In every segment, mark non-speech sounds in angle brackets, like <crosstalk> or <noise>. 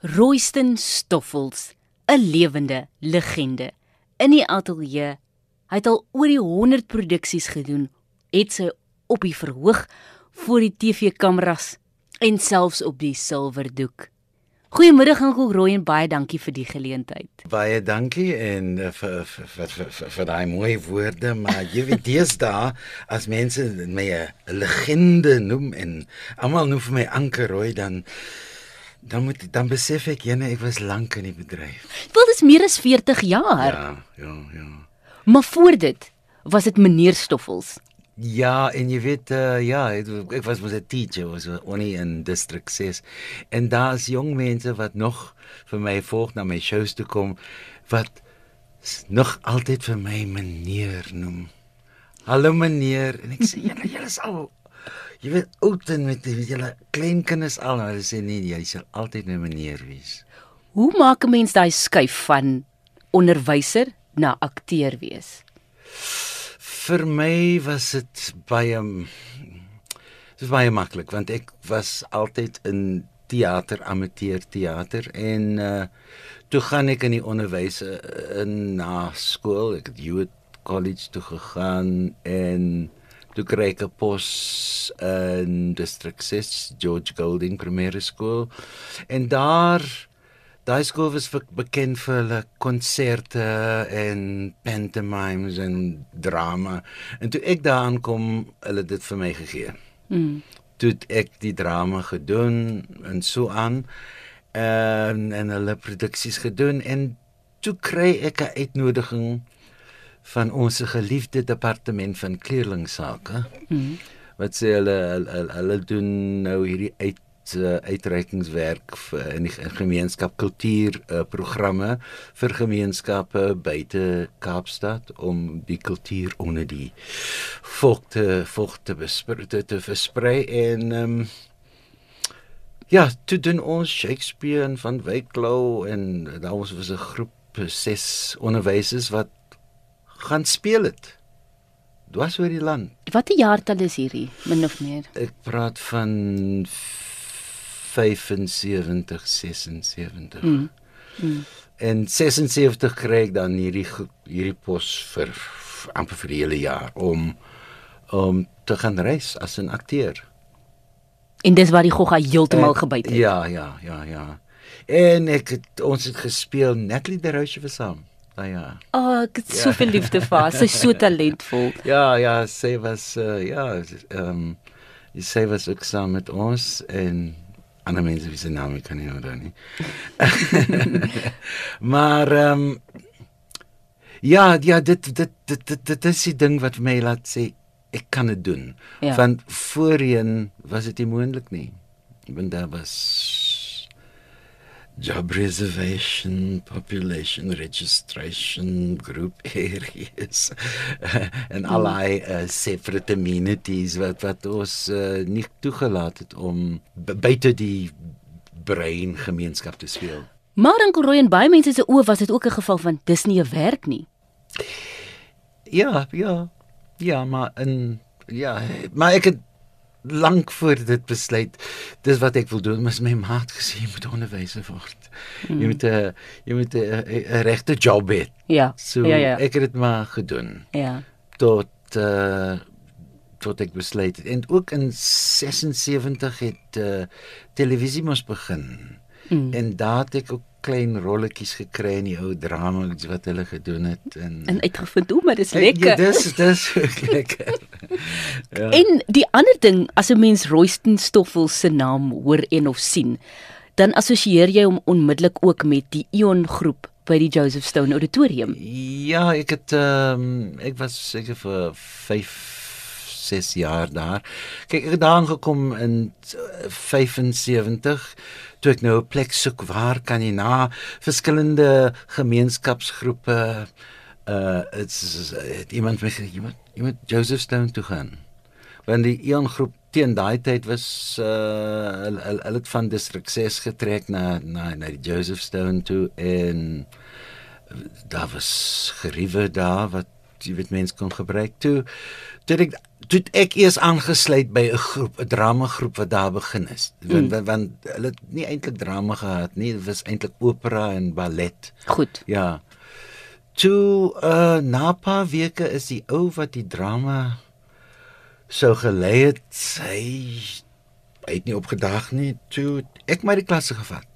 Royston Stoffels, 'n lewende legende. In die ateljee, hy het al oor die 100 produksies gedoen, het sy op die verhoog voor die TV-kameras en selfs op die silwerdoek. Goeiemiddag Ankel Roy en baie dankie vir die geleentheid. Baie dankie en uh, vir vir vir vir, vir daai mooi woorde, maar jy weet deesdae as mense my 'n legende noem en almal noem vir my Anker Roy dan dan moet dan besef ek jene ek was lank in die bedryf. Wel dis meer as 40 jaar. Ja, ja, ja. Maar voor dit was dit meneer Stoffels. Ja, en jy weet uh, ja, ek, was mos 'n teacher was only in district 6 en daar's jong mense wat nog vir my volg na my shows toe kom wat nog altyd vir my meneer noem. Hallo meneer en ek sê julle julle is al jy weet oud en met julle kleinkinders al en hulle sê nee, jy sal altyd my meneer wees. Hoe maak 'n mens daai skuif van onderwyser na akteur wees? vir my was dit baie dit was baie maklik want ek was altyd in teater amateur teater en uh toe gaan ek in die onderwys uh, in na skool ek het Hewitt College toe gegaan en toe kry ek 'n pos in District 6 George Golding Primêre Skool en daar Daai skool was bekend vir hulle konserte en pantomimes en drama. En toe ek daar aankom, hulle dit vir my gegee. Mm. Toe ek die drama gedoen en so aan en en hulle produksies gedoen en toe kry ek 'n uitnodiging van ons geliefde departement van kleerlingsake. Mm. Wat sê hulle hulle, hulle doen nou hierdie uit uh, uitreikingswerk in die gemeenskap kultuur uh, programme vir gemeenskappe buite Kaapstad om die kultuur onder die volk te volk te te, te versprei en um, ja toe doen ons Shakespeare en van Wyklou en daar was 'n groep ses onderwysers wat gaan speel het dwars oor die land. Watter jaartal is hierdie min of meer? Ek praat van 75 76. Mm. Mm. En 76 kry ek dan hierdie hierdie pos vir amper vir die hele jaar om om te gaan reis as 'n akteur. En dis waar die gogga heeltemal gebyt het. Ja, ja, ja, ja. En ek het ons het gespeel Natalie de Roche vir saam. Ah ja. O, oh, ek het ja. soveel liefde vir haar. Sy's so <laughs> talentvol. Ja, ja, sy was uh, ja, ehm um, sy was ook saam met ons en ander mense wie se name kan nie onthou nie. <laughs> maar ehm um, ja, ja, dit dit dit dit, dit is die ding wat my laat sê ek kan dit doen. Ja. Want voorheen was dit nie moontlik nie. Want daar was job reservation, population registration, group <laughs> areas en hmm. allerlei uh, separate amenities wat wat ons uh, nie toegelaat het om buite die brein gemeenskap te speel. Maar in Koroy en baie mense se oë was dit ook 'n geval van dis nie 'n werk nie. Ja, ja. Ja, maar in ja, maar ek het lank voor dit besluit dis wat ek wil doen mis my maat gesê jy moet onderwyser word. Mm. jy moet 'n jy moet 'n regte job hê. Ja. So ja, ja. ek het dit maar gedoen. Ja. Tot uh, tot ek besluit het. En ook in 76 het uh, televisie mos begin. Mm. en daar het ek ook klein rolletjies gekry in die ou drama wat hulle gedoen het en en uitgevind hoe maar dis ja, lekker. Ja, dis dis lekker. ja. <laughs> En die ander ding as 'n mens Royston Stoffel se naam hoor en of sien, dan assosieer jy hom onmiddellik ook met die Ion groep by die Joseph Stone Auditorium. Ja, ek het ehm um, ek was seker vir 5 6 jaar daar. Kyk, ek het daar aangekom in 75 toe ek nou 'n plek soek waar kan jy na verskillende gemeenskapsgroepe uh dit's het iemand moet jy moet Joseph Stone toe gaan. Want die een groep teen daai tyd was uh hulle hulle het van district 6 getrek na na na die Joseph Stone toe en daar was geriewe daar wat jy weet mense kon gebruik. Toe toe ek toe ek eers aangesluit by 'n groep 'n dramagroep wat daar begin is. Want mm. want, want hulle het nie eintlik drama gehad nie dit was eintlik opera en ballet. Goed. ja. Toe uh, na 'n paar weke is die ou wat die drama sou gelei het hy hy het nie opgedag nie. Toe ek my die klasse gevat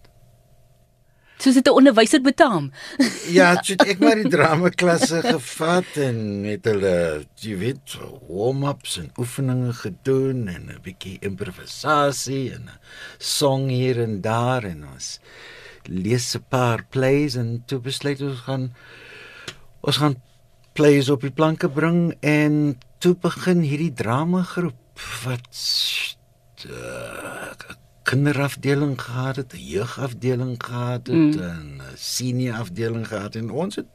Soos dit 'n onderwyser betaam. <laughs> Ja, het ek maar die dramaklasse gevat en met hulle, jy weet, warm-ups en oefeninge gedoen en 'n bietjie improvisasie en 'n song hier en daar en ons lees 'n paar plays en toe besluit ons gaan ons gaan plays op die planke bring en toe begin hierdie dramagroep wat uh, kinderafdeling gehad het, 'n jeugafdeling gehad het, mm. 'n senior afdeling gehad en ons het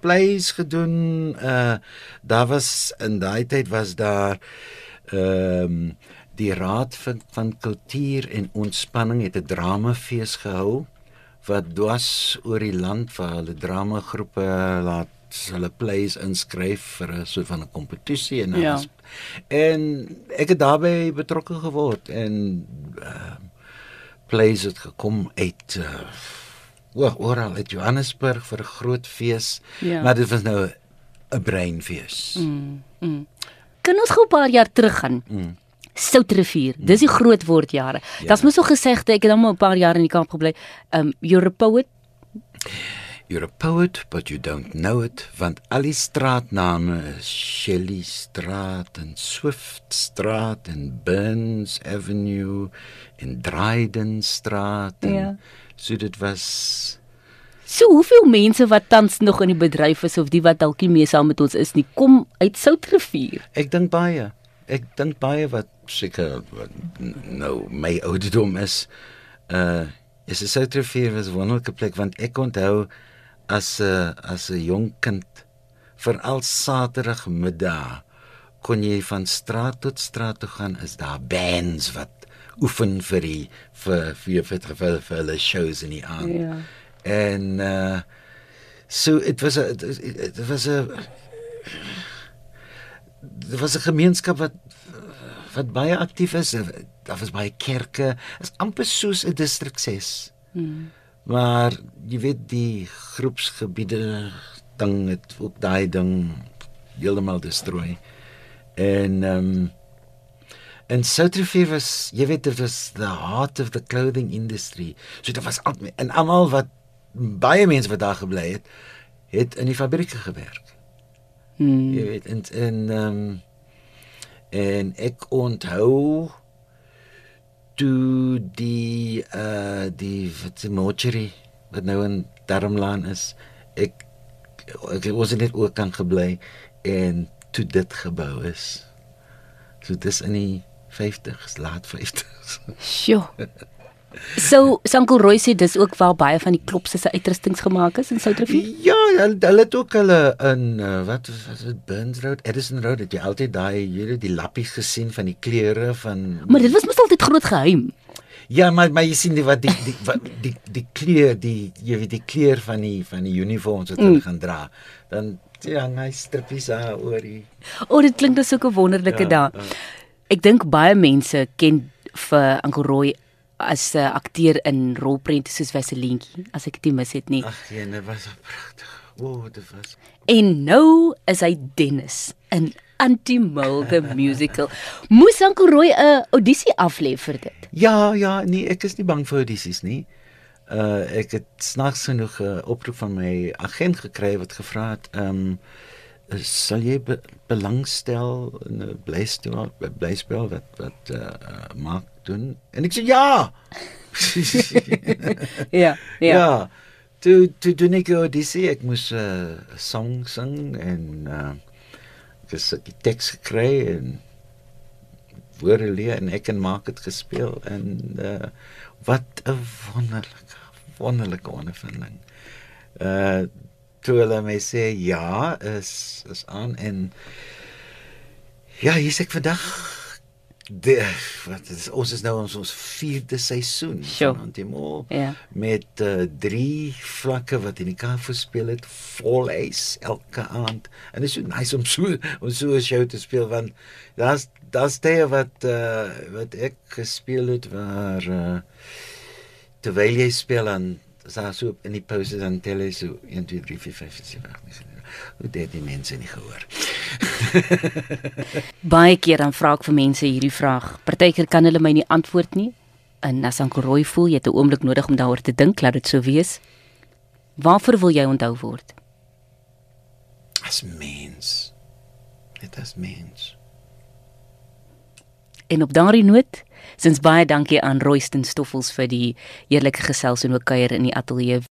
plays gedoen. Uh daar was in daai tyd was daar ehm um, die Raad van, van Kultuur en Ontspanning het 'n dramafees gehou wat dwas oor die land vir hulle dramagroepe laat hulle plays inskryf vir 'n soort van 'n kompetisie en ja. en ek het daarbey betrokke geword en uh, plays het gekom uit uh, oral uit Johannesburg vir 'n groot fees ja. maar dit was nou 'n breinfees. Mm, mm. Kan ons gou 'n paar jaar terug gaan? Mm. Soutrivier. Mm. Dis die groot woordjare. Ja. Dit's mos so gesegde, ek het dan maar 'n paar jaar in die Kaap gebly. Um you're a poet. You're a poet, but you don't know it, want al die straatname is Shelley Straat en Swift Straat en Burns Avenue en Dryden Straat en ja. so dit was So hoeveel mense wat tans nog in die bedryf is of die wat dalk nie meer saam met ons is nie, kom uit Soutrivier. Ek dink baie. Ek dink baie wat seker nou my ouderdom is. Uh is Soutrivier was 'n wonderlike plek want ek onthou as 'n as 'n jong kind veral Saterdagmiddag kon jy van straat tot straat toe gaan is daar bands wat oefen vir die vir vir vir vir, vir hulle shows in die aand. Ja. En uh so it was a it was a dit was 'n gemeenskap wat wat baie aktief is. Daar was baie kerke. Is amper soos 'n distrik 6. Hmm. Maar jy weet die groepsgebiede ding het ook daai ding heeltemal destrooi. En ehm um, en Soutrivier was jy weet dit was the heart of the clothing industry. So dit was al en almal wat baie mense wat daar gebly het, het in die fabrieke gewerk. Hmm. Jy weet en en ehm um, en ek onthou toe die uh die Fatimocheri wat nou in Darmlaan is ek ek was net ook kan gebly en toe dit gebou is. So dis in die 50s laat 50s sjoe <laughs> So Sankel Roy sê dis ook waar baie van die klopse se uitrustings gemaak is in Soutrivier. Ja, hulle hulle het ook hulle in uh, wat was dit Burns Road, Edison Road, het jy altyd daai hierdie die lappies gesien van die kleure van Maar dit was mos altyd groot geheim. Ja, maar maar jy sien die wat die die wat die die kleur die jy weet die kleur van die van die uniforms wat hulle mm. gaan dra. Dan ja, nice strippies daar oor die O, oh, dit klink dus so 'n wonderlike ja, dag. Ja. Ek dink baie mense ken vir Uncle Roy as 'n uh, akteur in rolprente soos Vaselientjie, as ek dit mis het nie. Ag nee, dit was pragtig. O, oh, dit was. En nou is hy Dennis in Antimulde <laughs> musical. Moes Uncle Roy 'n audisie aflê vir dit? Ja, ja, nee, ek is nie bang vir audisies nie. Uh ek het snags genoeg 'n oproep van my agent gekry wat gevra het, ehm um, sal jy be belangstel in 'n blyspel blyspel wat wat uh, uh maak doen. En ek sê ja. <laughs> Ja ja. Ja toe toe doen ek audisie ek moes 'n uh, song sing en uh dis die teks gekry en woorde leer en ek en maak dit gespeel en uh wat 'n wonderlike wonderlike ondervinding. Uh toe hulle my sê ja is is aan. En ja hier's ek vandag De, wat is ons is nou ons ons 4de seisoen Sjoe. van Antimol Ja. met uh, drie vlakke wat in die Kaap gespeel het vol ys elke aand en dit is so nice om so om so 'n show te speel want daar's daar's tye wat uh, wat ek gespeel het waar uh, terwyl jy speel dan is daar so in die pause dan tel jy so 1 2 3 4 5 6 7 8 9 10 Hoe dit die mense nie gehoor. <laughs> Baie keer dan vra ek vir mense hierdie vraag. Partykeer kan hulle my nie antwoord nie. En as Anko Roy voel jy het 'n oomblik nodig om daaroor te dink, laat dit so wees. Waarvoor wil jy onthou word? As mens. Net as mens. En op daardie noot, sins baie dankie aan Royston Stoffels vir die eerlike gesels en ook kuier in die ateljee